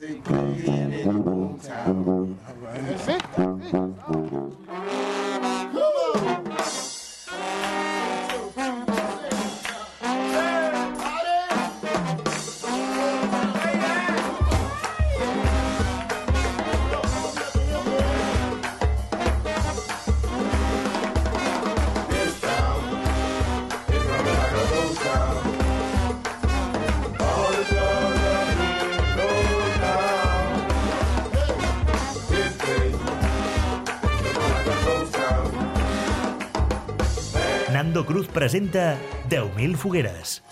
They play in. All right. That's it. That's it. Presenta 10.000 fogueres.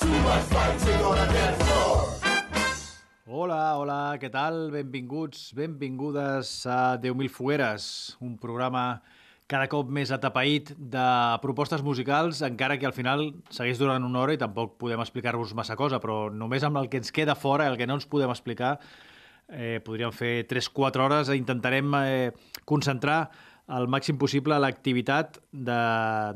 Hola, hola, què tal? Benvinguts, benvingudes a 10.000 fogueres, un programa cada cop més atapeït de propostes musicals, encara que al final segueix durant una hora i tampoc podem explicar-vos massa cosa, però només amb el que ens queda fora, el que no ens podem explicar, eh, podríem fer 3-4 hores, intentarem eh, concentrar al màxim possible l'activitat de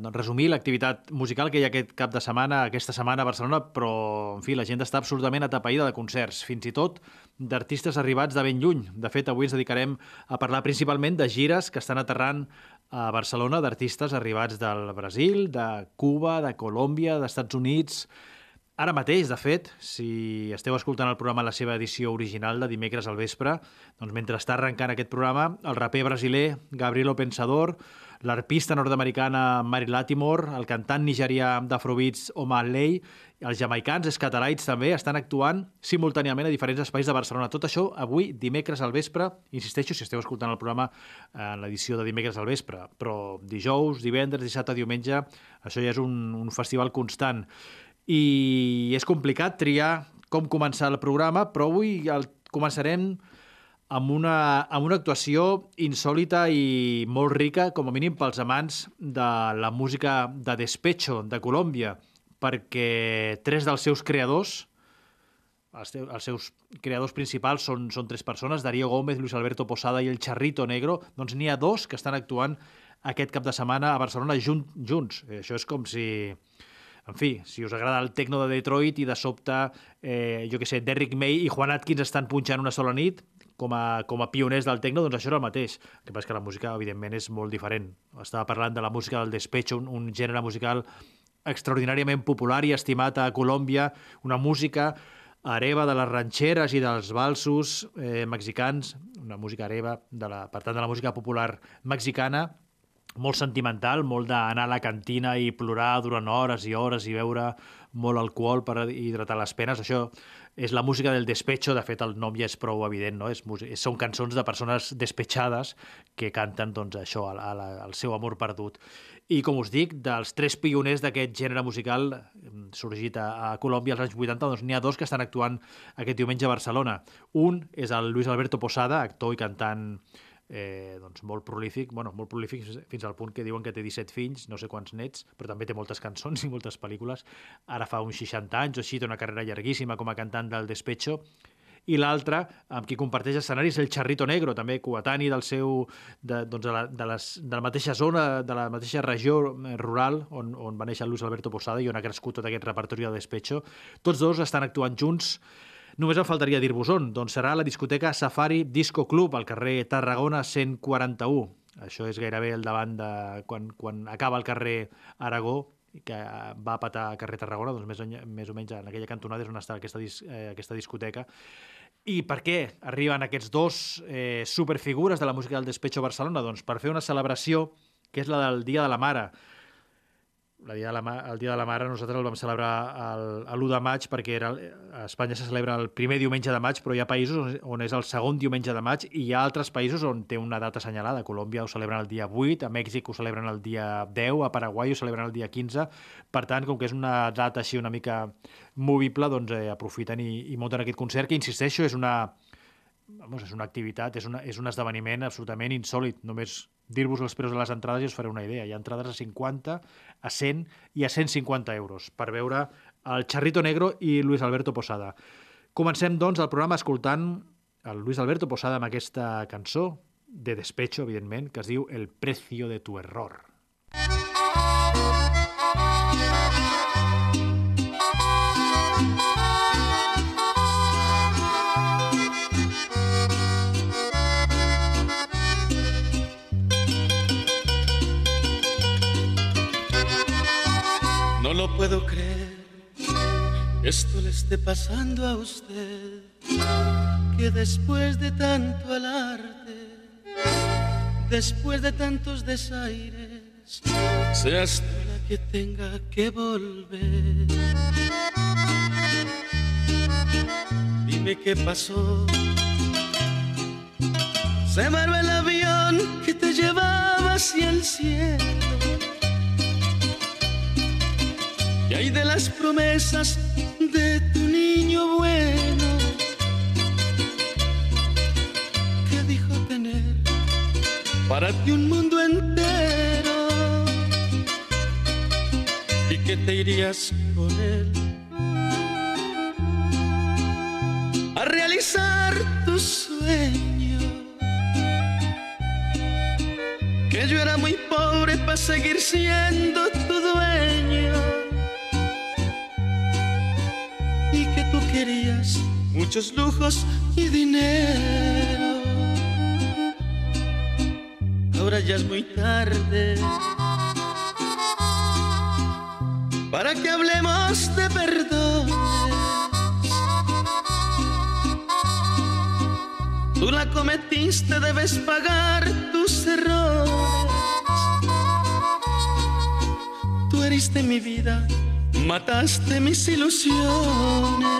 doncs, resumir l'activitat musical que hi ha aquest cap de setmana, aquesta setmana a Barcelona, però, en fi, la gent està absolutament atapeïda de concerts, fins i tot d'artistes arribats de ben lluny. De fet, avui ens dedicarem a parlar principalment de gires que estan aterrant a Barcelona, d'artistes arribats del Brasil, de Cuba, de Colòmbia, d'Estats Units, Ara mateix, de fet, si esteu escoltant el programa en la seva edició original de dimecres al vespre, doncs mentre està arrencant aquest programa, el raper brasiler Gabrielo Pensador, l'arpista nord-americana Mary Latimore, el cantant nigerià d'Afrobeats Omar Ley, els jamaicans Scatalites també estan actuant simultàniament a diferents espais de Barcelona. Tot això avui, dimecres al vespre, insisteixo, si esteu escoltant el programa en l'edició de dimecres al vespre, però dijous, divendres, dissabte, diumenge, això ja és un, un festival constant i és complicat triar com començar el programa, però avui el començarem amb una, amb una actuació insòlita i molt rica, com a mínim pels amants de la música de despecho de Colòmbia, perquè tres dels seus creadors, els, teus, els seus creadors principals són, són tres persones, Darío Gómez, Luis Alberto Posada i el Charrito Negro, doncs n'hi ha dos que estan actuant aquest cap de setmana a Barcelona junt, junts. Això és com si en fi, si us agrada el techno de Detroit i de sobte, eh, jo que sé, Derrick May i Juan Atkins estan punxant una sola nit, com a, com a pioners del techno, doncs això és el mateix. El que passa que la música, evidentment, és molt diferent. Estava parlant de la música del despecho, un, un gènere musical extraordinàriament popular i estimat a Colòmbia, una música hereva de les ranxeres i dels balsos eh, mexicans, una música hereva, de la, per tant, de la música popular mexicana, molt sentimental, molt d'anar a la cantina i plorar durant hores i hores i beure molt alcohol per hidratar les penes. Això és la música del despecho, de fet el nom ja és prou evident, no? és, són cançons de persones despechades que canten doncs, això, al, al, al seu amor perdut. I com us dic, dels tres pioners d'aquest gènere musical sorgit a, a Colòmbia als anys 80, doncs n'hi ha dos que estan actuant aquest diumenge a Barcelona. Un és el Luis Alberto Posada, actor i cantant eh, doncs molt prolífic, bueno, molt prolífic fins al punt que diuen que té 17 fills, no sé quants nets, però també té moltes cançons i moltes pel·lícules. Ara fa uns 60 anys o així, té una carrera llarguíssima com a cantant del Despecho, i l'altre, amb qui comparteix escenari, és el Charrito Negro, també coetani del seu, de, doncs de, la, de, les, de la mateixa zona, de la mateixa regió eh, rural on, on va néixer Luis Alberto Posada i on ha crescut tot aquest repertori de Despecho. Tots dos estan actuant junts Només em faltaria dir-vos on, doncs serà la discoteca Safari Disco Club, al carrer Tarragona 141. Això és gairebé el davant de... quan, quan acaba el carrer Aragó, que va patar a carrer Tarragona, doncs més, o, més o menys en aquella cantonada és on està aquesta, dis, eh, aquesta discoteca. I per què arriben aquests dos eh, superfigures de la música del despecho Barcelona? Doncs per fer una celebració que és la del Dia de la Mare la dia de la, el Dia de la Mare nosaltres el vam celebrar l'1 de maig perquè era, a Espanya se celebra el primer diumenge de maig, però hi ha països on és el segon diumenge de maig i hi ha altres països on té una data assenyalada. A Colòmbia ho celebren el dia 8, a Mèxic ho celebren el dia 10, a Paraguai ho celebren el dia 15. Per tant, com que és una data així una mica movible, doncs eh, aprofiten i, i munten aquest concert, que insisteixo, és una, vamos, és una activitat, és, una, és un esdeveniment absolutament insòlid. Només dir-vos els preus de les entrades i us faré una idea. Hi ha entrades a 50, a 100 i a 150 euros per veure el Charrito Negro i Luis Alberto Posada. Comencem, doncs, el programa escoltant el Luis Alberto Posada amb aquesta cançó de despecho, evidentment, que es diu El precio de tu error. lo puedo creer. Esto le esté pasando a usted, que después de tanto alarde, después de tantos desaires, seas tú la que tenga que volver. Dime qué pasó. Se marva el avión que te llevaba hacia el cielo. Y hay de las promesas de tu niño bueno. Que dijo tener para ti un mundo entero y que te irías con él a realizar tu sueño. Que yo era muy pobre para seguir siendo querías muchos lujos y dinero. Ahora ya es muy tarde. Para que hablemos de perdón Tú la cometiste, debes pagar tus errores. Tú heriste mi vida, mataste mis ilusiones.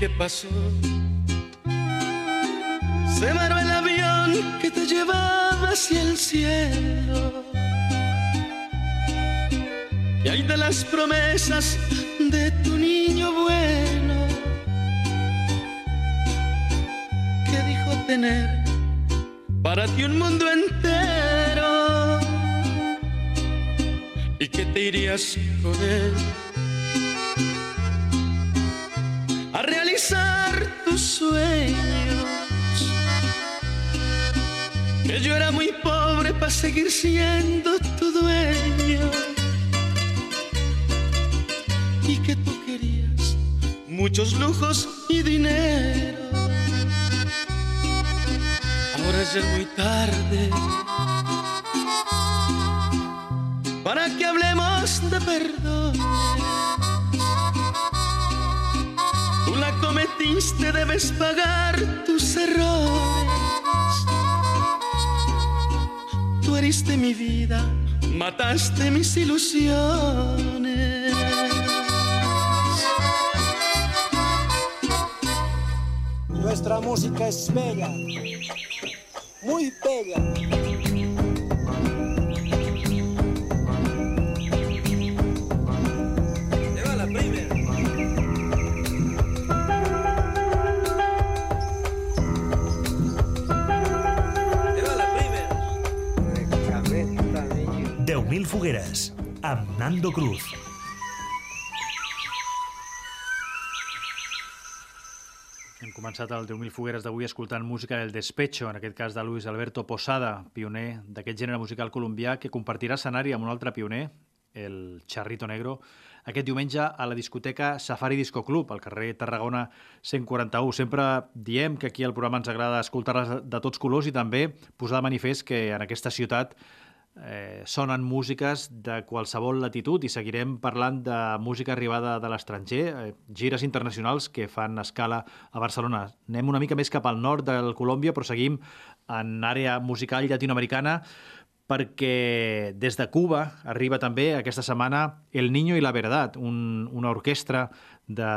qué pasó. Se varó el avión que te llevaba hacia el cielo. Las promesas de tu niño bueno que dijo tener para ti un mundo entero y que te irías con él tus sueños. Que yo era muy pobre para seguir siendo tu dueño. Y que tú querías muchos lujos y dinero. Ahora ya es muy tarde para que hablemos de perdón cometiste debes pagar tus errores. Tú heriste mi vida, mataste mis ilusiones. Nuestra música es bella, muy bella. Lleva la Cruz. Començat el 10.000 fogueres d'avui escoltant música del Despecho, en aquest cas de Luis Alberto Posada, pioner d'aquest gènere musical colombià que compartirà escenari amb un altre pioner, el Charrito Negro, aquest diumenge a la discoteca Safari Disco Club, al carrer Tarragona 141. Sempre diem que aquí al programa ens agrada escoltar-les de tots colors i també posar de manifest que en aquesta ciutat eh, sonen músiques de qualsevol latitud i seguirem parlant de música arribada de l'estranger, eh, gires internacionals que fan escala a Barcelona. Anem una mica més cap al nord del Colòmbia, però seguim en àrea musical llatinoamericana perquè des de Cuba arriba també aquesta setmana El Niño i la Verdad, un, una orquestra de,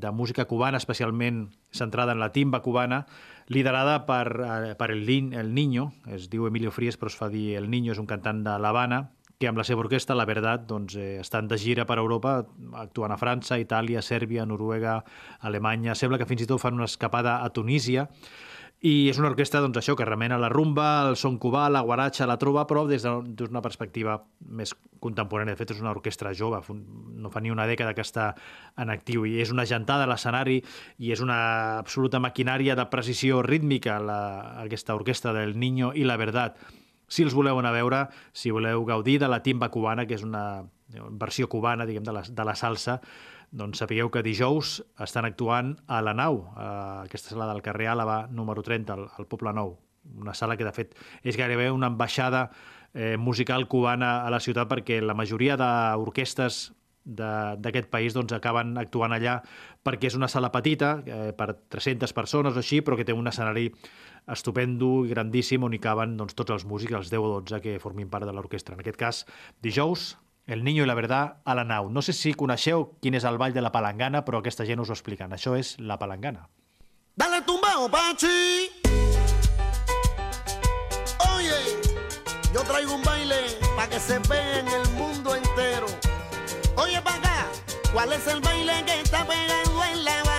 de música cubana, especialment centrada en la timba cubana, liderada per, eh, per el, el Niño, es diu Emilio Fries, però es fa dir El Niño, és un cantant de l'Havana, que amb la seva orquestra, la Verdad, doncs, eh, estan de gira per Europa, actuant a França, Itàlia, Sèrbia, Noruega, Alemanya... Sembla que fins i tot fan una escapada a Tunísia, i és una orquestra, doncs, això, que remena la rumba, el son cubà, la guaratxa, la trova, però des d'una perspectiva més contemporània. De fet, és una orquestra jove, no fa ni una dècada que està en actiu, i és una gentada a l'escenari i és una absoluta maquinària de precisió rítmica, la, aquesta orquestra del Niño i la Verdad. si els voleu anar a veure, si voleu gaudir de la timba cubana, que és una versió cubana, diguem, de la, de la salsa, doncs sapigueu que dijous estan actuant a la nau, a aquesta sala del carrer Àlava número 30, al, al Poble Nou. Una sala que, de fet, és gairebé una ambaixada eh, musical cubana a la ciutat perquè la majoria d'orquestes d'aquest país doncs, acaben actuant allà perquè és una sala petita, eh, per 300 persones o així, però que té un escenari estupendo i grandíssim on hi caben doncs, tots els músics, els 10 o 12 que formin part de l'orquestra. En aquest cas, dijous, El Niño i la Verdad a la nau. No sé si coneixeu quin és el ball de la palangana, però aquesta gent us ho expliquen. Això és la palangana. Dale tumbao, Pachi. Oye, yo traigo un baile para que se vea en el mundo entero. Oye, para acá, ¿cuál es el baile que está pegando en La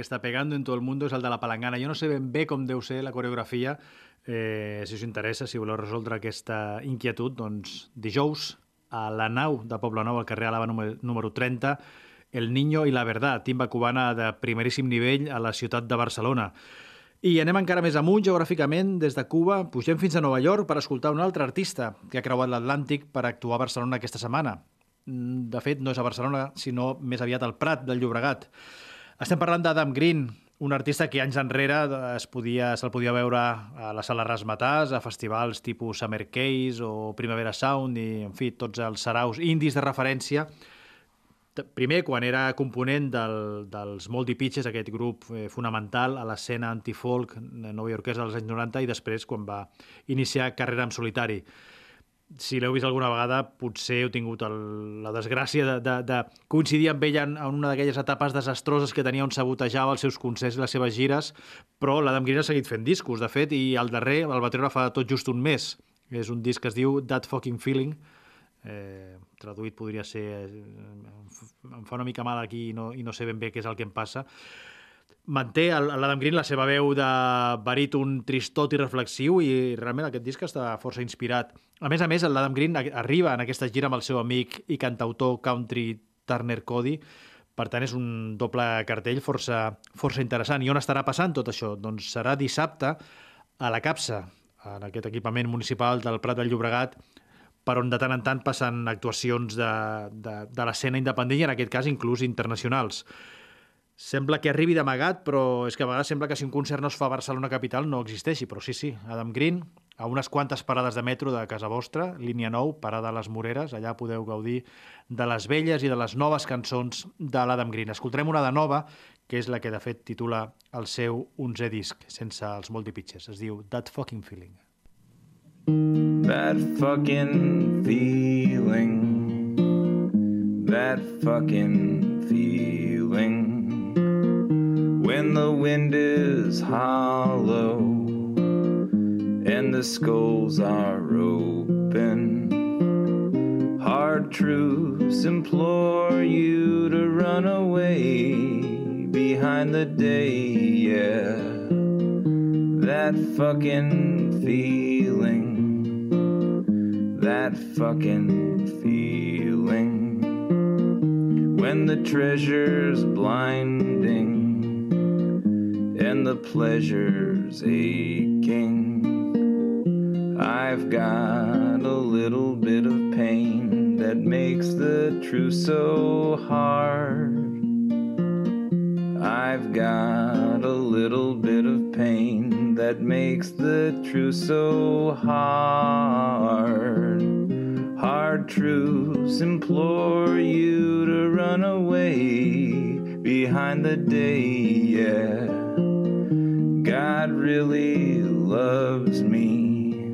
que està pegando en todo el mundo és el de la palangana. Jo no sé ben bé com deu ser la coreografia. Eh, si us interessa, si voleu resoldre aquesta inquietud, doncs dijous a la nau de Poblenou, al carrer Alava número, número 30, El Niño i la Verdad, timba cubana de primeríssim nivell a la ciutat de Barcelona. I anem encara més amunt geogràficament, des de Cuba, pugem fins a Nova York per escoltar un altre artista que ha creuat l'Atlàntic per actuar a Barcelona aquesta setmana. Mm, De fet, no és a Barcelona, sinó més aviat al Prat del Llobregat. Estem parlant d'Adam Green, un artista que anys enrere eh, es podia, se'l podia veure a la sala Rasmatàs, a festivals tipus Summer Case o Primavera Sound i, en fi, tots els saraus indis de referència. Primer, quan era component del, dels Moldy Pitches, aquest grup eh, fonamental a l'escena antifolk novaiorquesa dels anys 90, i després quan va iniciar carrera en solitari si l'heu vist alguna vegada, potser heu tingut el, la desgràcia de, de, de coincidir amb ell en, en una d'aquelles etapes desastroses que tenia on sabotejava els seus concerts i les seves gires, però l'Adam Green ha seguit fent discos, de fet, i el darrer el va treure fa tot just un mes. És un disc que es diu That Fucking Feeling, eh, traduït podria ser... Eh, em fa una mica mal aquí i no, i no sé ben bé què és el que em passa, manté l'Adam Green la seva veu de baríton tristot i reflexiu i realment aquest disc està força inspirat. A més a més, l'Adam Green arriba en aquesta gira amb el seu amic i cantautor country Turner Cody, per tant és un doble cartell força, força interessant. I on estarà passant tot això? Doncs serà dissabte a la Capsa, en aquest equipament municipal del Prat del Llobregat, per on de tant en tant passen actuacions de, de, de l'escena independent i en aquest cas inclús internacionals. Sembla que arribi d'amagat, però és que a vegades sembla que si un concert no es fa a Barcelona capital no existeixi, però sí, sí, Adam Green, a unes quantes parades de metro de casa vostra, línia 9, parada a les Moreres, allà podeu gaudir de les velles i de les noves cançons de l'Adam Green. Escoltarem una de nova, que és la que de fet titula el seu 11è disc, sense els Moldy Pitches. Es diu That Fucking Feeling. That fucking feeling. That fucking feeling. The wind is hollow and the skulls are open. Hard truths implore you to run away behind the day, yeah that fucking feeling, that fucking feeling. When the treasure's blinding and the pleasure's aching, I've got a little bit of pain that makes the truth so hard. I've got a little bit of pain that makes the truth so hard. Hard truths implore you to run away behind the day, yeah. God really loves me.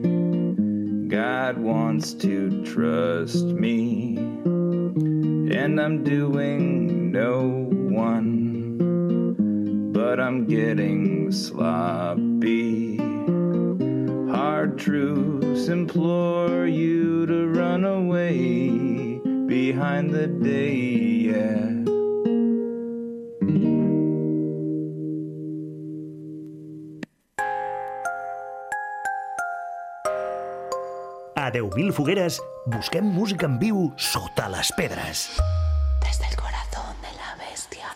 God wants to trust me. And I'm doing no one but I'm getting sloppy. Hard truths implore you to run away behind the day, yeah. A 10.000 fogueres busquem música en viu sota les pedres. Desde el corazón de la bestia.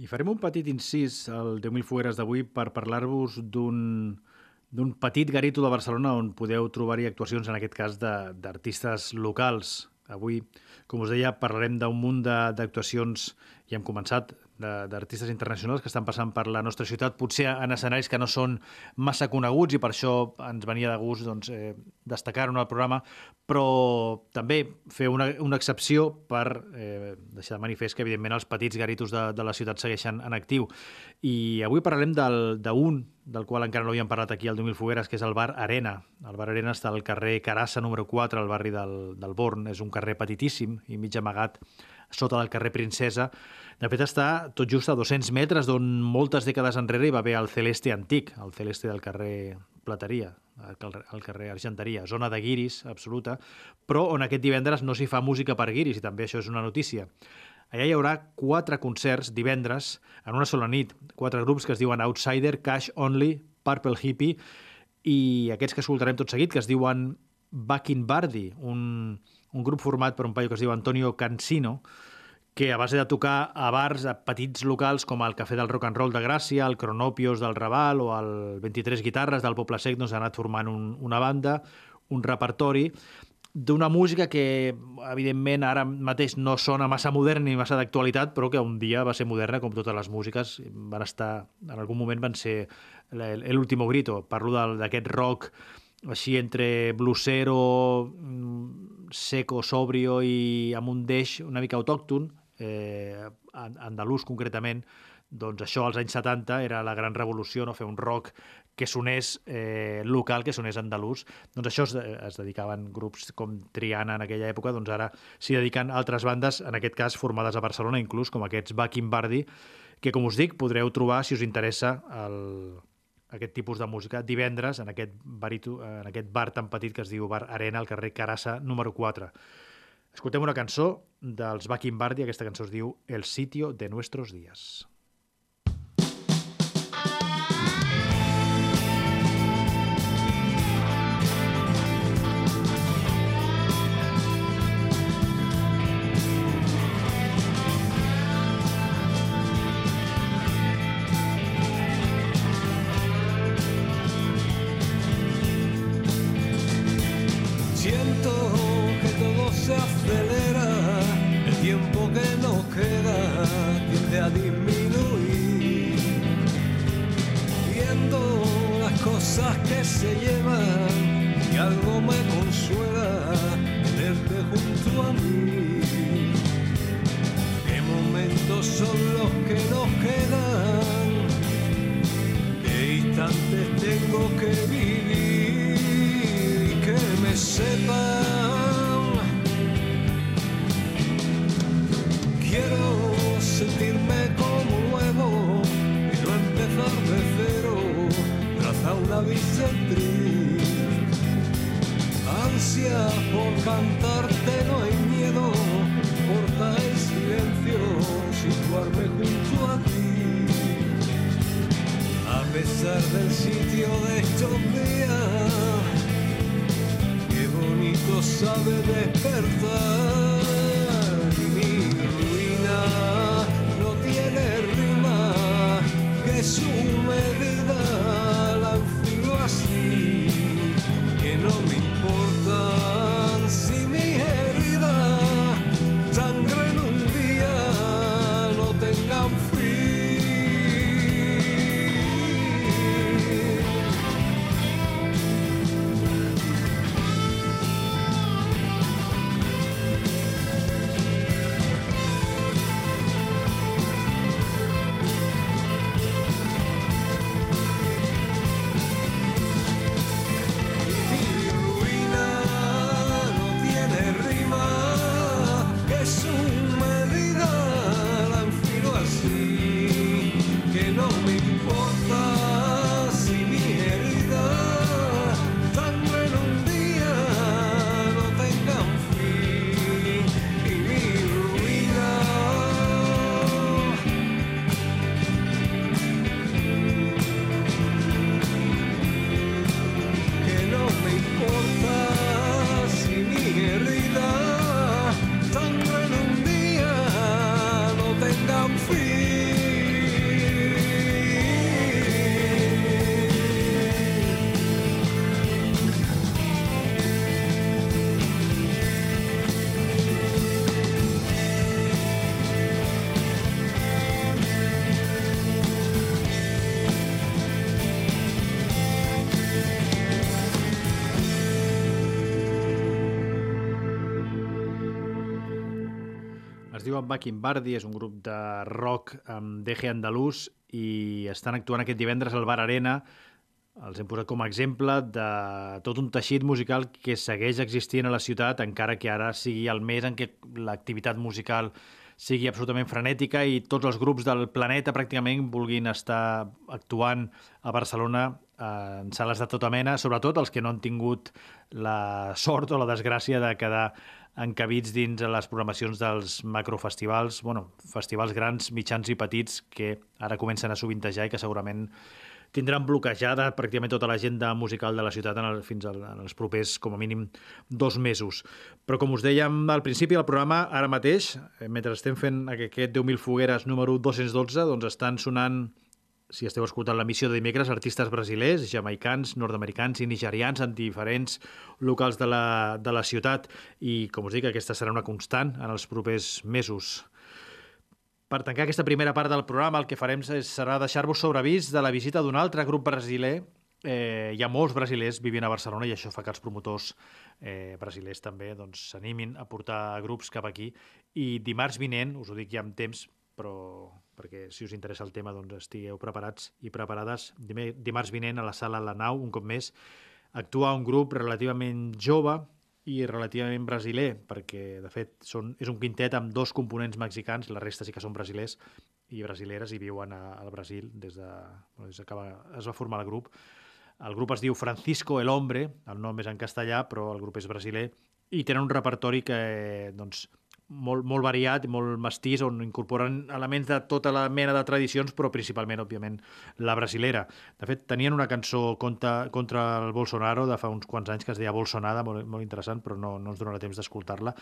I farem un petit incís al 10.000 fogueres d'avui per parlar-vos d'un d'un petit garito de Barcelona on podeu trobar-hi actuacions, en aquest cas, de- d'artistes locals. Avui, com us deia, parlarem d'un munt de- d'actuacions, i hem començat, d'artistes internacionals que estan passant per la nostra ciutat, potser en escenaris que no són massa coneguts i per això ens venia de gust doncs, eh, destacar-ho el programa, però també fer una, una excepció per eh, deixar de manifest que, evidentment, els petits garitos de, de la ciutat segueixen en actiu. I avui parlarem del- d'un, del qual encara no havíem parlat aquí al 2000 Fogueres, que és el bar Arena. El bar Arena està al carrer Carassa, número 4, al barri del, del Born. És un carrer petitíssim i mig amagat sota del carrer Princesa. De fet, està tot just a 200 metres d'on moltes dècades enrere hi va haver el Celeste antic, el Celeste del carrer Plateria, al car- al carrer Argenteria, zona de guiris absoluta, però on aquest divendres no s'hi fa música per guiris, i també això és una notícia. Allà hi haurà quatre concerts divendres en una sola nit. Quatre grups que es diuen Outsider, Cash Only, Purple Hippie i aquests que escoltarem tot seguit, que es diuen Backing Bardi, un, un grup format per un paio que es diu Antonio Cancino, que a base de tocar a bars a petits locals com el Cafè del Rock and Roll de Gràcia, el Cronopios del Raval o el 23 Guitarres del Poble Sec, doncs ha anat formant un, una banda, un repertori, d'una música que, evidentment, ara mateix no sona massa moderna ni massa d'actualitat, però que un dia va ser moderna, com totes les músiques. Van estar, en algun moment van ser l'último grito. Parlo d'aquest rock així entre blusero, mm, seco, sobrio i amb un deix una mica autòcton, eh, an- andalús concretament, doncs això als anys 70 era la gran revolució, no? fer un rock que sonés eh, local, que sonés andalús. Doncs això es, es dedicaven grups com Triana en aquella època, doncs ara s'hi dediquen altres bandes, en aquest cas formades a Barcelona, inclús com aquests Backing Bardi, que com us dic podreu trobar, si us interessa, el, aquest tipus de música divendres en aquest, barito, en aquest bar tan petit que es diu Bar Arena, al carrer Carassa número 4. Escoltem una cançó dels Backing Bardi, aquesta cançó es diu El sitio de nuestros días. Pesar del sitio de estos días, qué bonito sabe despertar. Es diuen Backing Bardi, és un grup de rock amb deje andalús i estan actuant aquest divendres al Bar Arena. Els hem posat com a exemple de tot un teixit musical que segueix existint a la ciutat, encara que ara sigui el mes en què l'activitat musical sigui absolutament frenètica i tots els grups del planeta pràcticament vulguin estar actuant a Barcelona en sales de tota mena, sobretot els que no han tingut la sort o la desgràcia de quedar encabits dins les programacions dels macrofestivals, bueno, festivals grans, mitjans i petits que ara comencen a sovintejar i que segurament tindran bloquejada pràcticament tota l'agenda musical de la ciutat en el, fins al, en els propers, com a mínim, dos mesos. Però com us dèiem al principi del programa, ara mateix, eh, mentre estem fent aquest 10.000 fogueres número 212, doncs estan sonant si esteu escoltant l'emissió de dimecres, artistes brasilers, jamaicans, nord-americans i nigerians en diferents locals de la, de la ciutat i, com us dic, aquesta serà una constant en els propers mesos. Per tancar aquesta primera part del programa, el que farem serà deixar-vos sobreavís de la visita d'un altre grup brasiler. Eh, hi ha molts brasilers vivint a Barcelona i això fa que els promotors eh, brasilers també doncs, s'animin a portar grups cap aquí. I dimarts vinent, us ho dic ja amb temps, però perquè si us interessa el tema doncs estigueu preparats i preparades. Dimarts vinent a la sala La Nau, un cop més, actua un grup relativament jove i relativament brasiler, perquè, de fet, són, és un quintet amb dos components mexicans, la resta sí que són brasilers i brasileres i viuen a, al Brasil des de, bueno, des de que va, es va formar el grup. El grup es diu Francisco el Hombre, el nom és en castellà, però el grup és brasiler, i tenen un repertori que, doncs, molt, molt variat, molt mestís, on incorporen elements de tota la mena de tradicions, però principalment, òbviament, la brasilera. De fet, tenien una cançó contra, contra el Bolsonaro de fa uns quants anys que es deia Bolsonada, molt, molt interessant, però no, no ens donarà temps d'escoltar-la.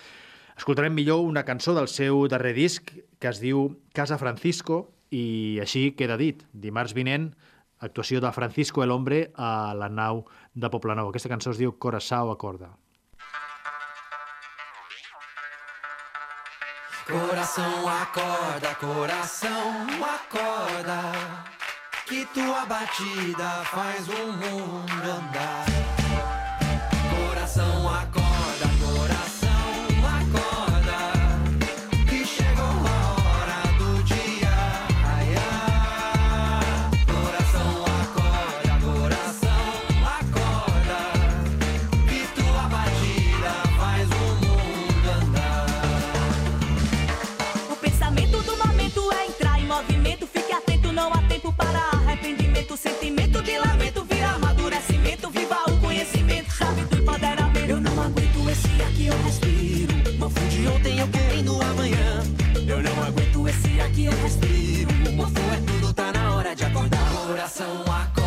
Escoltarem millor una cançó del seu darrer disc que es diu Casa Francisco i així queda dit. Dimarts vinent, actuació de Francisco el Hombre a la nau de Poblenou. Aquesta cançó es diu Coração Acorda. Coração acorda, coração acorda, que tua batida faz o mundo andar. Coração acorda, Sentimento de lamento vira amadurecimento. Viva o conhecimento, chave do empoderamento. Eu não aguento esse ar que eu respiro. Mofo de ontem eu querendo amanhã. Eu não aguento esse ar que eu respiro. Mofo é tudo, tá na hora de acordar. Coração acorda,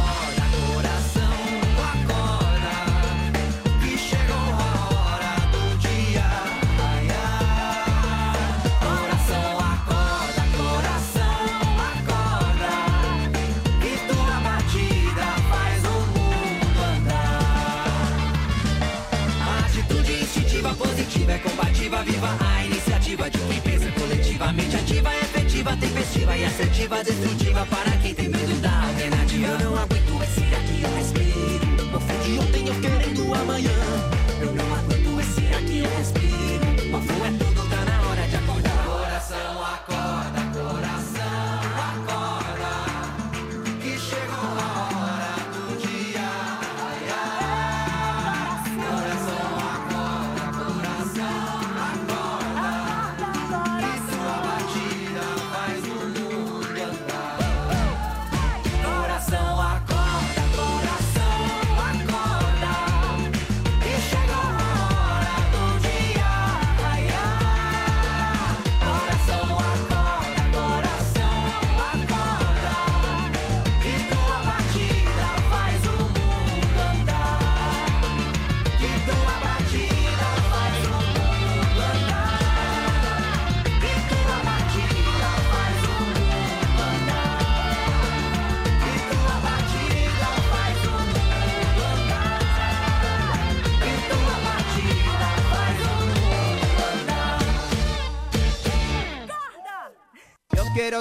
tempestiva e assertiva, destrutiva para quem tem medo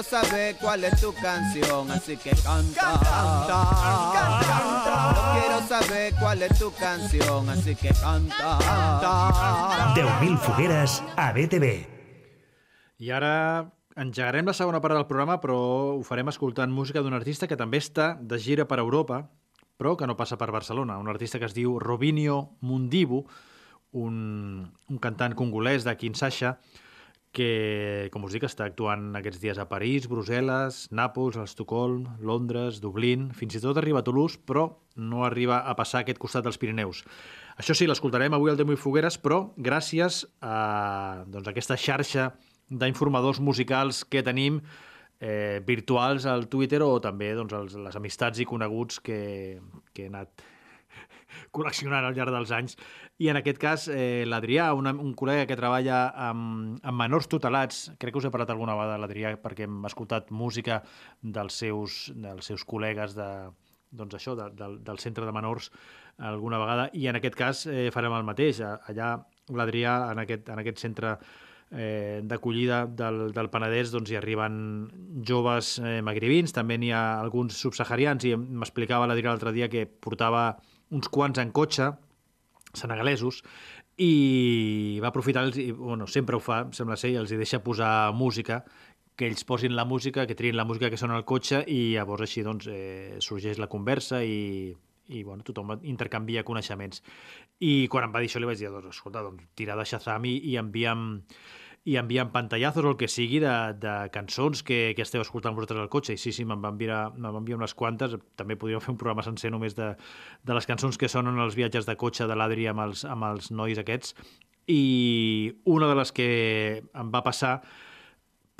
quiero saber cuál es tu canción, así que canta, canta, canta. Yo quiero saber cuál es tu canción, así que canta, canta. 10.000 fogueres a BTV. I ara engegarem la segona part del programa, però ho farem escoltant música d'un artista que també està de gira per Europa, però que no passa per Barcelona. Un artista que es diu Robinho Mundibu, un, un cantant congolès de Kinshasa, que, com us dic, està actuant aquests dies a París, Brussel·les, Nàpols, Estocolm, Londres, Dublín, fins i tot arriba a Toulouse, però no arriba a passar a aquest costat dels Pirineus. Això sí, l'escoltarem avui al Demo i Fogueres, però gràcies a doncs, aquesta xarxa d'informadors musicals que tenim eh, virtuals al Twitter o també doncs, els, les amistats i coneguts que, que he anat col·leccionant al llarg dels anys. I en aquest cas, eh, l'Adrià, un, un col·lega que treballa amb, amb menors tutelats, crec que us he parlat alguna vegada l'Adrià perquè hem escoltat música dels seus, dels seus col·legues de, doncs això, de, del, del centre de menors alguna vegada, i en aquest cas eh, farem el mateix. Allà l'Adrià, en, aquest, en aquest centre eh, d'acollida del, del Penedès doncs, hi arriben joves eh, magribins, també n'hi ha alguns subsaharians, i m'explicava l'Adrià l'altre dia que portava uns quants en cotxe, senegalesos, i va aprofitar, els, i, bueno, sempre ho fa, sembla ser, i els deixa posar música, que ells posin la música, que triïn la música que sona al cotxe, i llavors així doncs, eh, sorgeix la conversa i, i bueno, tothom intercanvia coneixements. I quan em va dir això li vaig dir, doncs, escolta, doncs, tira de Shazam i, i envia'm i envia'm pantallazos o el que sigui de, de cançons que, que esteu escoltant vosaltres al cotxe. I sí, sí, me'n va enviar, me va enviar unes quantes. També podríem fer un programa sencer només de, de les cançons que sonen als viatges de cotxe de l'Adri amb, els, amb els nois aquests. I una de les que em va passar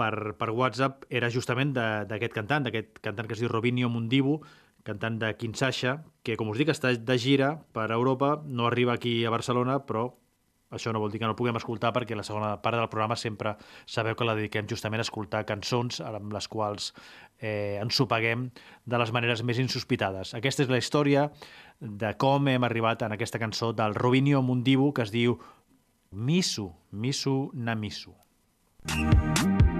per, per WhatsApp era justament d'aquest cantant, d'aquest cantant que es diu Robinho Mundibu, cantant de Kinshasa, que, com us dic, està de gira per Europa, no arriba aquí a Barcelona, però això no vol dir que no el puguem escoltar perquè la segona part del programa sempre sabeu que la dediquem justament a escoltar cançons amb les quals eh, ens sopeguem de les maneres més insospitades. Aquesta és la història de com hem arribat en aquesta cançó del Robinho Mundibu que es diu Misu, Misu Namisu. Musuku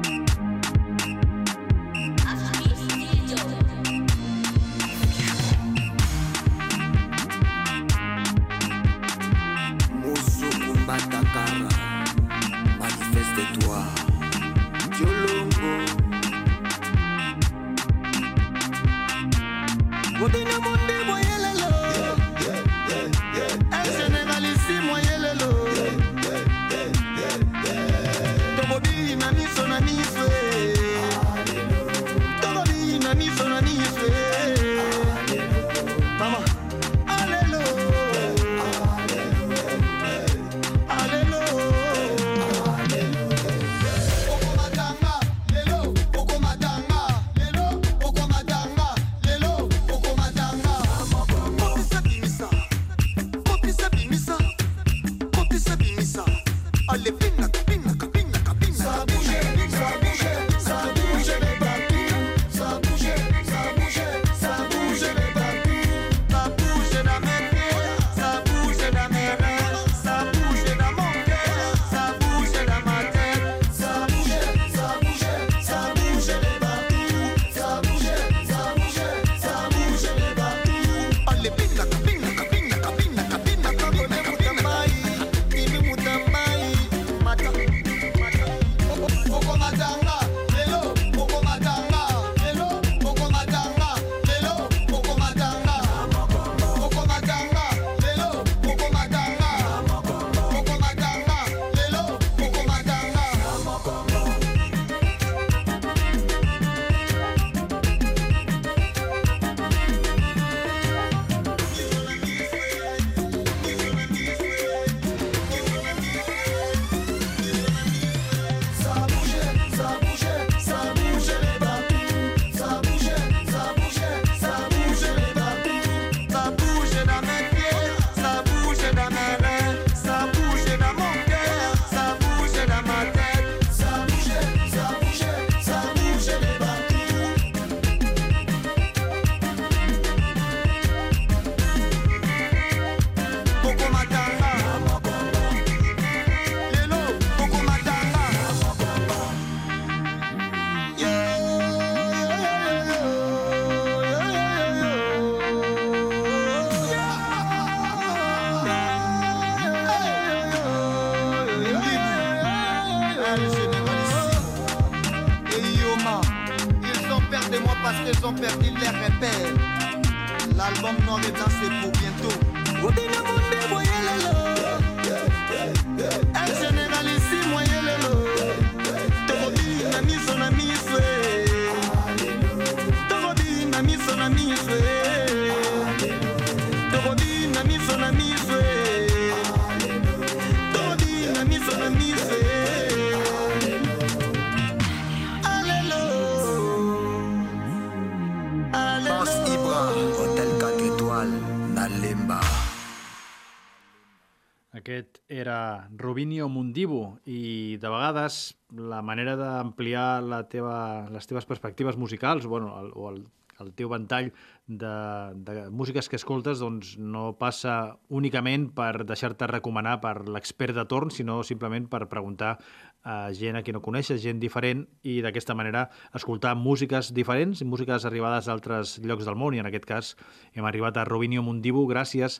vegades la manera d'ampliar teva, les teves perspectives musicals bueno, el, o el, el teu ventall de, de músiques que escoltes doncs, no passa únicament per deixar-te recomanar per l'expert de torn, sinó simplement per preguntar a gent a qui no coneixes, gent diferent, i d'aquesta manera escoltar músiques diferents, músiques arribades d'altres llocs del món, i en aquest cas hem arribat a Rubinio Mundibu gràcies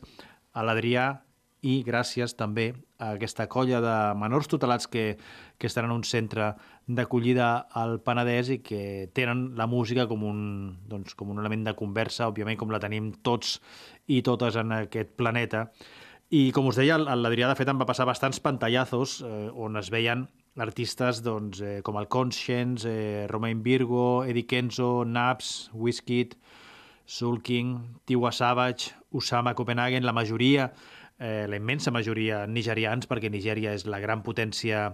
a l'Adrià i gràcies també a aquesta colla de menors tutelats que, que estan en un centre d'acollida al Penedès i que tenen la música com un, doncs, com un element de conversa, òbviament com la tenim tots i totes en aquest planeta. I com us deia, l'Adrià de fet em va passar bastants pantallazos eh, on es veien artistes doncs, eh, com el Conscience, eh, Romain Virgo, Eddie Kenzo, Naps, Wizkid, Soul King, Tiwa Savage, Usama Copenhagen, la majoria eh, la immensa majoria nigerians, perquè Nigèria és la gran potència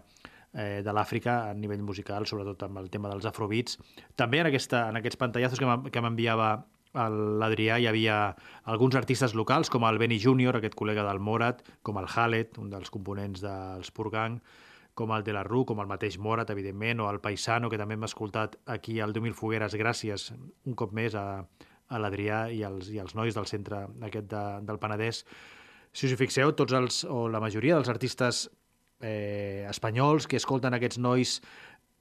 eh, de l'Àfrica a nivell musical, sobretot amb el tema dels afrobeats. També en, aquesta, en aquests pantallazos que m'en- que m'enviava l'Adrià hi havia alguns artistes locals, com el Benny Junior, aquest col·lega del Morat, com el Halet, un dels components dels Purgang, com el de la Rue, com el mateix Morat, evidentment, o el Paisano, que també hem escoltat aquí al 10.000 Fogueres, gràcies un cop més a, a l'Adrià i, els, i els nois del centre aquest de, del Penedès. Si us hi fixeu, tots els, o la majoria dels artistes eh, espanyols que escolten aquests nois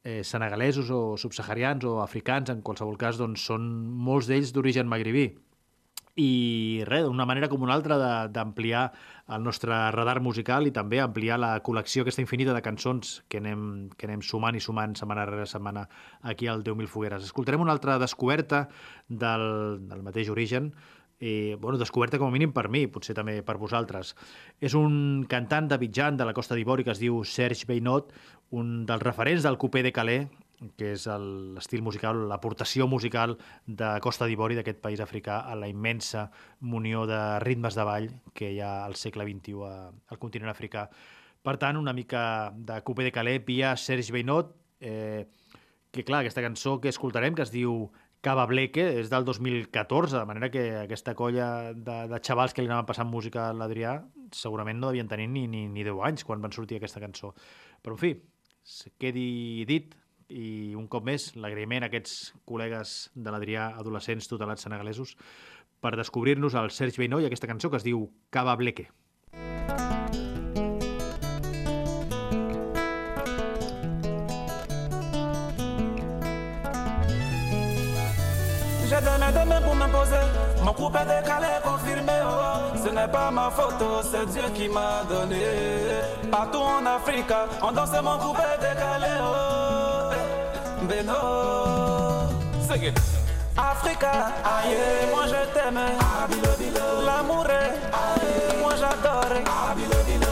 eh, senegalesos o subsaharians o africans, en qualsevol cas, doncs són molts d'ells d'origen magribí. I res, d'una manera com una altra d'ampliar el nostre radar musical i també ampliar la col·lecció aquesta infinita de cançons que anem, que anem sumant i sumant setmana rere setmana aquí al 10.000 Fogueres. Escoltarem una altra descoberta del, del mateix origen, eh, bueno, descoberta com a mínim per mi, potser també per vosaltres. És un cantant de Bitjan de la Costa d'Ivori que es diu Serge Beinot, un dels referents del Coupé de Calais, que és l'estil musical, l'aportació musical de Costa d'Ivori, d'aquest país africà, a la immensa munió de ritmes de ball que hi ha al segle XXI a- al continent africà. Per tant, una mica de Coupé de Calais via Serge Beinot, eh, que clar, aquesta cançó que escoltarem, que es diu Cava Bleque, és del 2014, de manera que aquesta colla de, de xavals que li anaven passant música a l'Adrià segurament no devien tenir ni, ni, ni 10 anys quan van sortir aquesta cançó. Però, en fi, se quedi dit, i un cop més l'agraïment a aquests col·legues de l'Adrià, adolescents tutelats senegalesos, per descobrir-nos el Serge Beinó i aquesta cançó que es diu Cava Bleque. J'ai Est décalé, confirmé. Oh. Ce n'est pas ma photo, c'est Dieu qui m'a donné. Partout en Afrique, on danse mon est décalé. Oh. Beno, c'est Africa, aïe, moi je t'aime. L'amour est, aïe, moi j'adore.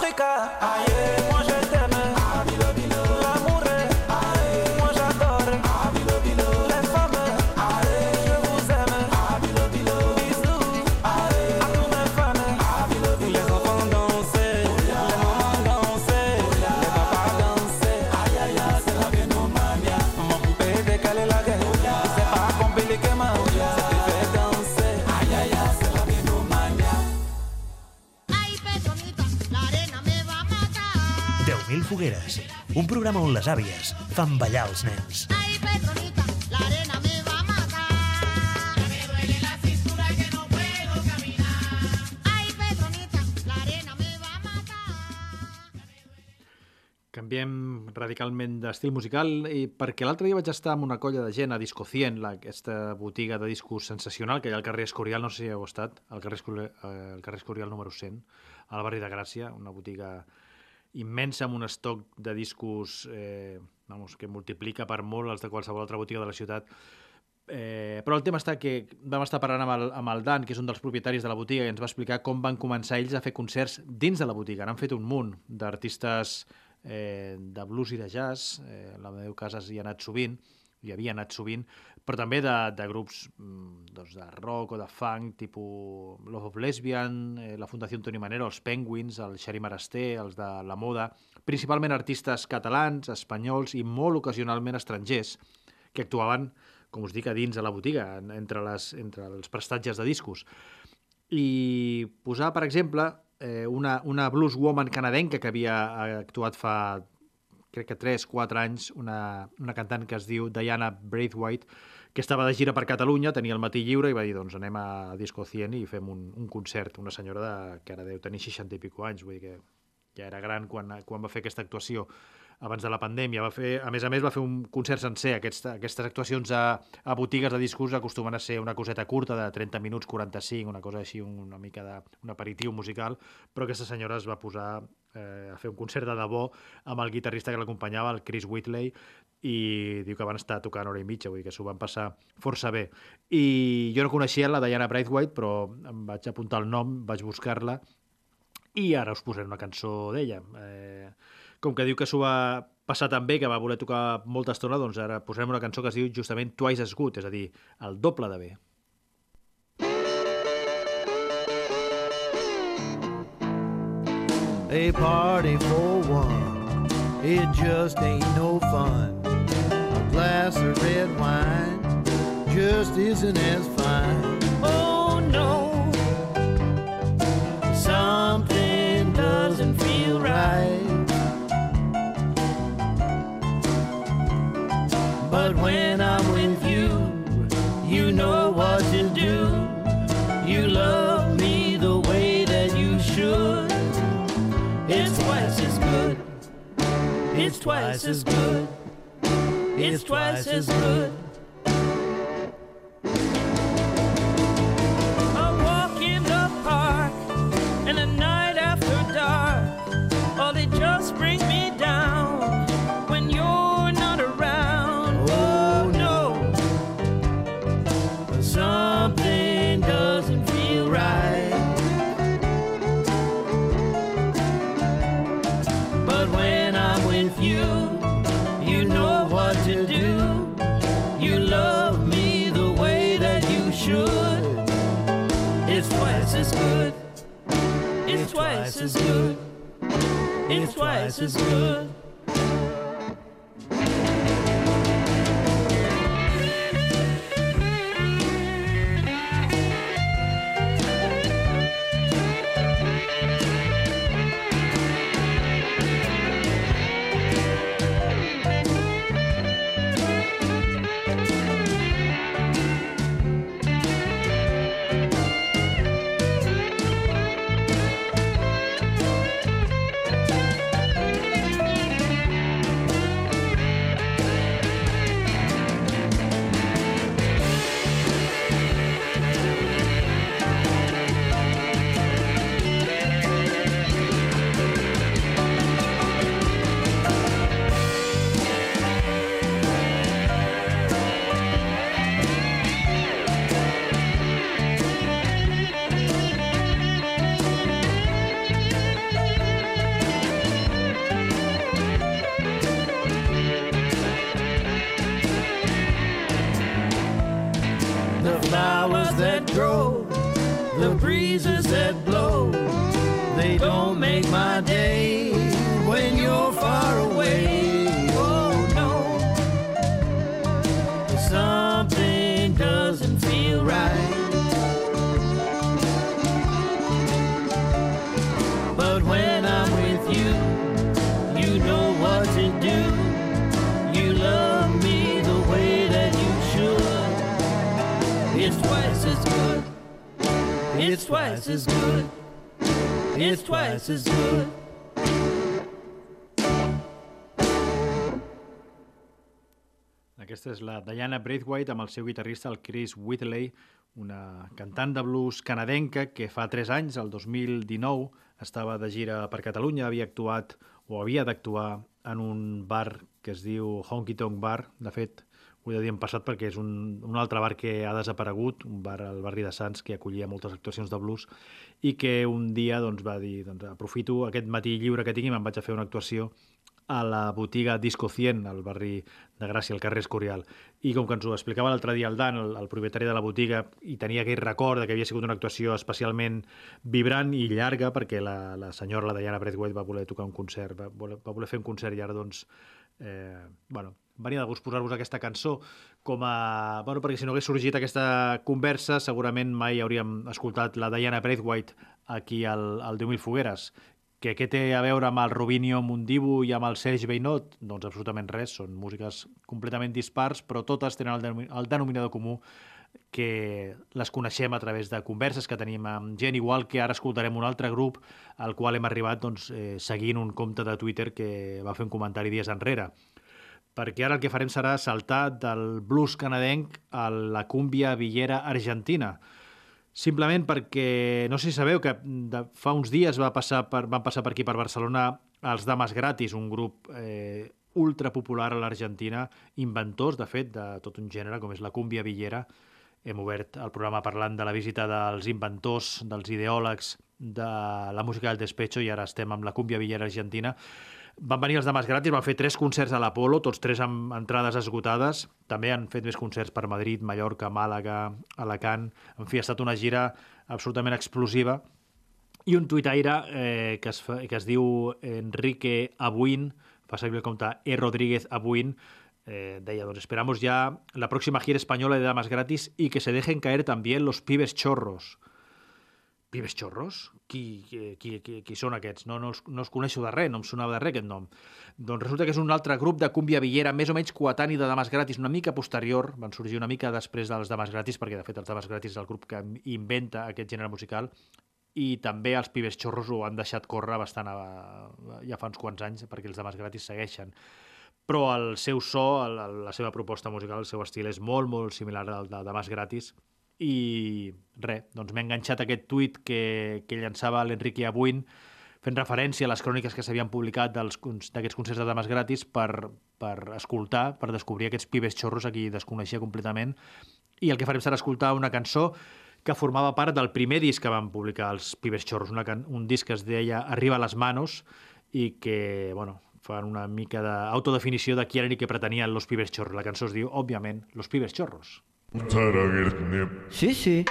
Africa. Ah, yeah. Fogueres, un programa on les àvies fan ballar els nens. Canviem radicalment d'estil musical i perquè l'altre dia vaig estar amb una colla de gent a Disco 100, la, aquesta botiga de discos sensacional que hi ha al carrer Escorial, no sé si hi heu estat, al carrer, Escorial, eh, al carrer Escorial número 100, al barri de Gràcia, una botiga immensa amb un estoc de discos eh, vamos, que multiplica per molt els de qualsevol altra botiga de la ciutat. Eh, però el tema està que vam estar parlant amb el, amb el Dan, que és un dels propietaris de la botiga, i ens va explicar com van començar ells a fer concerts dins de la botiga. N'han fet un munt d'artistes eh, de blues i de jazz, eh, la meu casa hi ha anat sovint, hi havia anat sovint, però també de, de grups mm, doncs de rock o de funk, tipus Love of Lesbian, eh, la Fundació Antoni Manero, els Penguins, el Xeri Marasté, els de La Moda, principalment artistes catalans, espanyols i molt ocasionalment estrangers, que actuaven, com us dic, a dins de la botiga, en- entre, les, entre els prestatges de discos. I posar, per exemple, eh, una, una blues woman canadenca que havia actuat fa crec que 3-4 anys, una, una cantant que es diu Diana Braithwaite, que estava de gira per Catalunya, tenia el matí lliure i va dir, doncs anem a Disco 100 i fem un, un concert. Una senyora de, que ara deu tenir 60 i pico anys, vull dir que ja era gran quan, quan va fer aquesta actuació abans de la pandèmia. Va fer, a més a més, va fer un concert sencer. Aquests, aquestes actuacions a, a botigues de discos acostumen a ser una coseta curta de 30 minuts, 45, una cosa així, una mica de, un aperitiu musical, però aquesta senyora es va posar eh, a fer un concert de debò amb el guitarrista que l'acompanyava, el Chris Whitley, i diu que van estar tocant hora i mitja, vull dir que s'ho van passar força bé. I jo no coneixia la Diana Braithwaite, però em vaig apuntar el nom, vaig buscar-la, i ara us posaré una cançó d'ella. Eh, com que diu que s'ho va passar tan bé, que va voler tocar molta estona, doncs ara posarem una cançó que es diu justament Twice as Good, és a dir, el doble de bé. A party for one, it just ain't no fun. A glass of red wine just isn't as fine. Oh no, But when I'm with you, you know what to do. You love me the way that you should. It's twice as good. It's twice as good. It's twice as good. Twice as good. It's twice as good. It's twice as good. It's twice as good. Aquesta és la Diana Braithwaite amb el seu guitarrista, el Chris Whitley, una cantant de blues canadenca que fa 3 anys, el 2019, estava de gira per Catalunya, havia actuat o havia d'actuar en un bar que es diu Honky Tonk Bar. De fet, ho de dir en passat perquè és un, un altre bar que ha desaparegut, un bar al barri de Sants que acollia moltes actuacions de blues i que un dia doncs, va dir doncs, aprofito aquest matí lliure que tinc i me'n vaig a fer una actuació a la botiga Disco 100, al barri de Gràcia, al carrer Escorial. I com que ens ho explicava l'altre dia el Dan, el, el propietari de la botiga, i tenia aquell record de que havia sigut una actuació especialment vibrant i llarga, perquè la, la senyora, la Diana Braithwaite, va voler tocar un concert, va voler, va voler fer un concert i ara, doncs, eh, bueno, venia de gust posar-vos aquesta cançó com a... Bueno, perquè si no hagués sorgit aquesta conversa, segurament mai hauríem escoltat la Diana Braithwaite aquí al, al 10.000 Fogueres. Que què té a veure amb el Rubinio Mundibu i amb el Serge Beinot? Doncs absolutament res, són músiques completament dispars, però totes tenen el, denomi- el denominador comú que les coneixem a través de converses que tenim amb gent, igual que ara escoltarem un altre grup al qual hem arribat doncs, eh, seguint un compte de Twitter que va fer un comentari dies enrere perquè ara el que farem serà saltar del blues canadenc a la cúmbia villera argentina. Simplement perquè, no sé si sabeu que de, fa uns dies va passar per, van passar per aquí per Barcelona els Dames Gratis, un grup eh, ultra popular a l'Argentina, inventors, de fet, de tot un gènere com és la cúmbia villera. Hem obert el programa parlant de la visita dels inventors, dels ideòlegs de la música del despecho i ara estem amb la cúmbia villera argentina. Van venir els Dames Gratis, van fer tres concerts a l'Apolo, tots tres amb entrades esgotades. També han fet més concerts per Madrid, Mallorca, Màlaga, Alacant. En fi, ha estat una gira absolutament explosiva. I un tuitaire eh, que, es fa, que es diu Enrique Abuin, fa servir el compte E. Rodríguez Abuin, eh, deia, doncs esperamos ya la próxima gira española de Damas Gratis y que se dejen caer también los pibes chorros. Pibes xorros? Qui, qui, qui, qui, són aquests? No, no, els, no els coneixo de res, no em sonava de res aquest nom. Doncs resulta que és un altre grup de cúmbia villera, més o menys coetani de Dames Gratis, una mica posterior, van sorgir una mica després dels Dames Gratis, perquè de fet els Dames Gratis és el grup que inventa aquest gènere musical, i també els Pibes Xorros ho han deixat córrer bastant a, ja fa uns quants anys, perquè els Dames Gratis segueixen però el seu so, el, la seva proposta musical, el seu estil és molt, molt similar al de Damas Gratis i res, doncs m'he enganxat aquest tuit que, que llançava l'Enrique Abuin fent referència a les cròniques que s'havien publicat d'aquests concerts de dames gratis per, per escoltar, per descobrir aquests pibes xorros a qui desconeixia completament i el que farem serà escoltar una cançó que formava part del primer disc que van publicar els Pibes Xorros, una, un disc que es deia Arriba a les manos i que, bueno, fan una mica d'autodefinició de qui eren i què pretenien los Pibes Xorros. La cançó es diu, òbviament, Los Pibes Xorros. Sí, sí.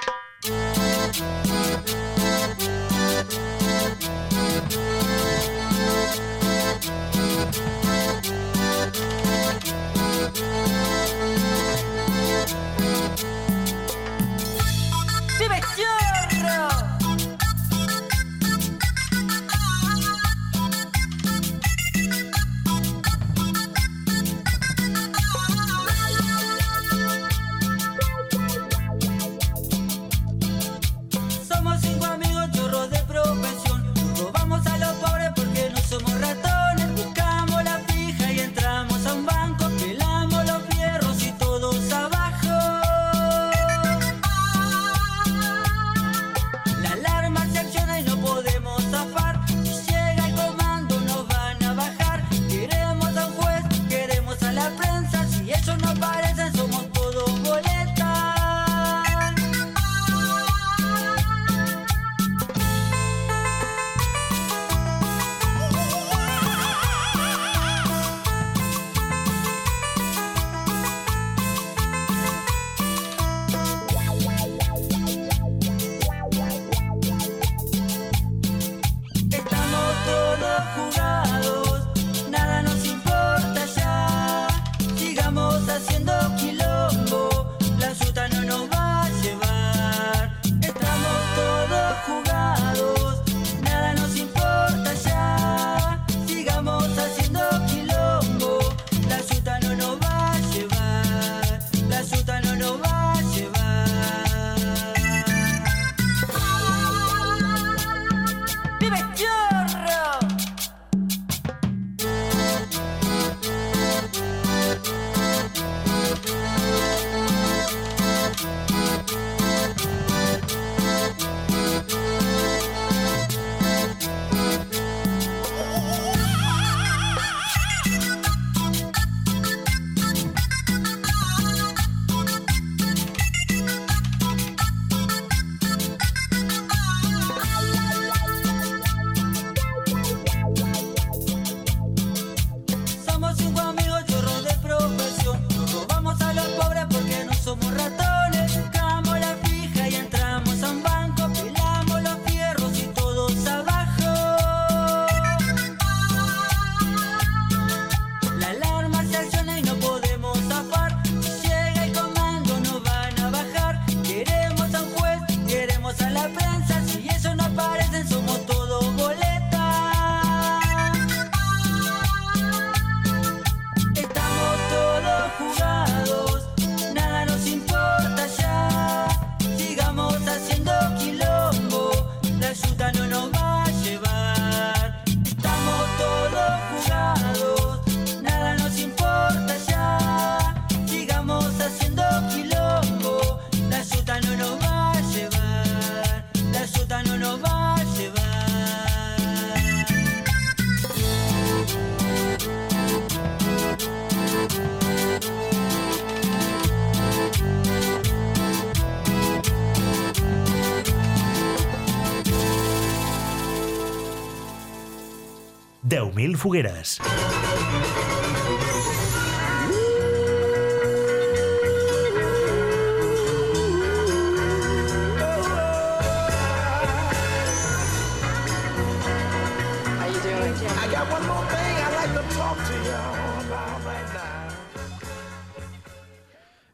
fogueres.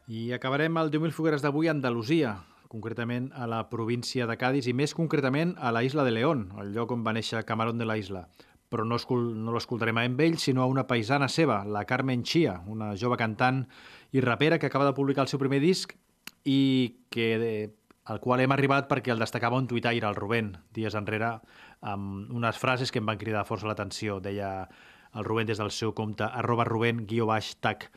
I acabarem el 10.000 fogueres d'avui a Andalusia, concretament a la província de Cádiz i més concretament a la isla de León, el lloc on va néixer Camarón de la Isla però no, no l'escoltarem a ell, sinó a una paisana seva, la Carmen Chia, una jove cantant i rapera que acaba de publicar el seu primer disc i que de, al qual hem arribat perquè el destacava un tuitaire, el Rubén, dies enrere, amb unes frases que em van cridar força l'atenció. Deia el Rubén des del seu compte, arroba Rubén, guió baix, tac.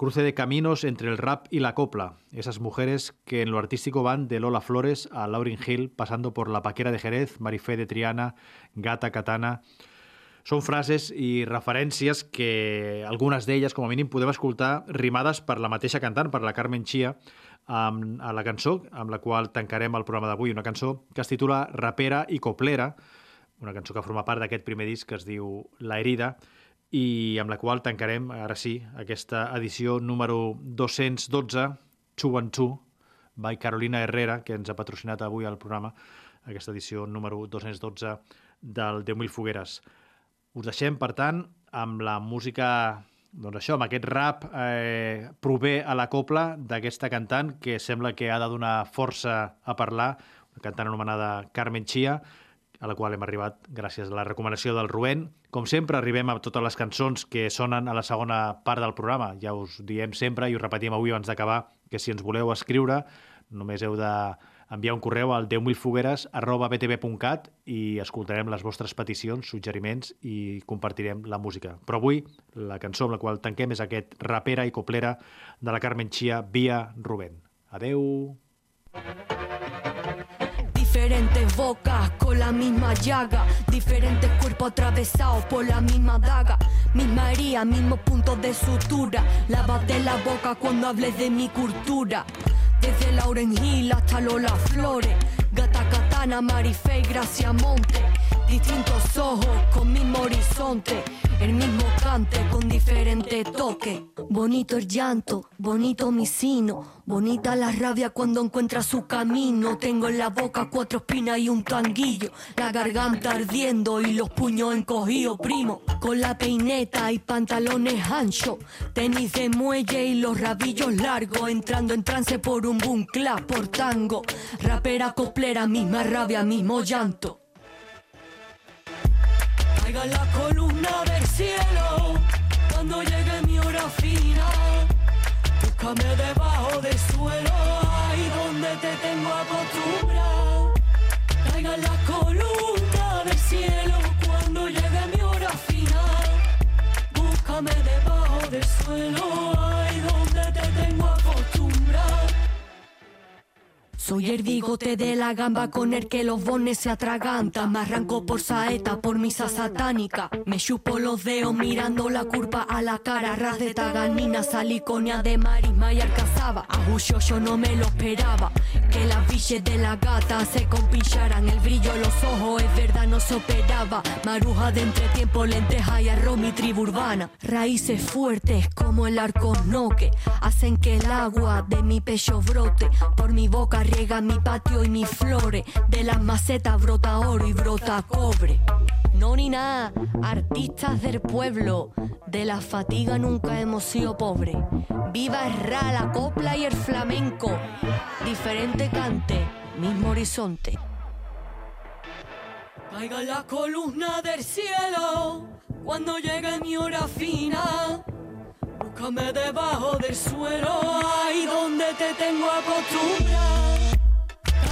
Cruce de caminos entre el rap y la copla. Esas mujeres que en lo artístico van de Lola Flores a Lauryn Hill, pasando por La Paquera de Jerez, Marifé de Triana, Gata Catana... Són frases i referències que algunes d'elles, com a mínim, podem escoltar rimades per la mateixa cantant, per la Carmen Chia, amb, a la cançó amb la qual tancarem el programa d'avui, una cançó que es titula Rapera i Coplera, una cançó que forma part d'aquest primer disc que es diu La herida, i amb la qual tancarem, ara sí, aquesta edició número 212, Chuanchu, by Carolina Herrera, que ens ha patrocinat avui al programa, aquesta edició número 212 del 10.000 fogueres. Us deixem, per tant, amb la música, doncs això, amb aquest rap eh, prové a la copla d'aquesta cantant que sembla que ha de donar força a parlar, una cantant anomenada Carmen Chia, a la qual hem arribat gràcies a la recomanació del Rubén. Com sempre, arribem a totes les cançons que sonen a la segona part del programa. Ja us diem sempre i us repetim avui abans d'acabar que si ens voleu escriure només heu de enviar un correu al 10.000fogueres arroba btv.cat i escoltarem les vostres peticions, suggeriments i compartirem la música. Però avui la cançó amb la qual tanquem és aquest rapera i coplera de la Carmen Chia via Rubén. Adeu! Diferentes bocas con la misma llaga, diferentes cuerpos atravesados por la misma daga, misma herida, mismos puntos de sutura. Lávate la boca cuando hables de mi cultura. Desde Lauren Hill hasta Lola Flores, Gata Katana, Marife y Gracia Monte. Distintos ojos con mismo horizonte, el mismo cante con diferente toque. Bonito el llanto, bonito mi sino, bonita la rabia cuando encuentra su camino. Tengo en la boca cuatro espinas y un tanguillo, la garganta ardiendo y los puños encogidos, primo. Con la peineta y pantalones anchos, tenis de muelle y los rabillos largos, entrando en trance por un boom por tango. Rapera coplera, misma rabia, mismo llanto. Caiga la columna del cielo cuando llegue mi hora final. Búscame debajo del suelo, ahí donde te tengo acostumbrado. Caiga la columna del cielo cuando llegue mi hora final. Búscame debajo del suelo, ahí donde te tengo acostumbrado. Soy el bigote de la gamba con el que los bones se atragantan. Me arranco por saeta, por misa satánica. Me chupo los dedos mirando la curva a la cara. Ras de taganina, saliconia de marisma y alcazaba. Agullo yo no me lo esperaba. Que las biches de la gata se compincharan. El brillo en los ojos es verdad, no se operaba. Maruja de entretiempo, lenteja y arroz, mi tribu urbana. Raíces fuertes como el arco noque. Hacen que el agua de mi pecho brote. Por mi boca riega mi patio y mis flores. De las macetas brota oro y brota cobre. No ni nada, artistas del pueblo. De la fatiga nunca hemos sido pobres. Viva el ra, la copla y el flamenco. Diferente cante, mismo horizonte. Caiga la columna del cielo cuando llegue mi hora fina. Búscame debajo del suelo, ahí donde te tengo acostumbrado.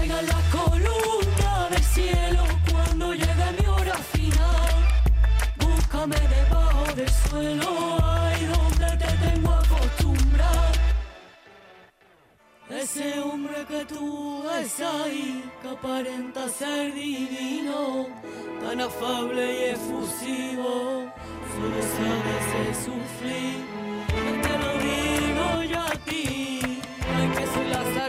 Caiga la columna del cielo cuando llegue mi hora final. Búscame debajo del suelo, ahí donde te tengo acostumbrado. Ese hombre que tú ves ahí, que aparenta ser divino, tan afable y efusivo, solo sabes sufrir. No te lo digo yo a ti, ay que soy la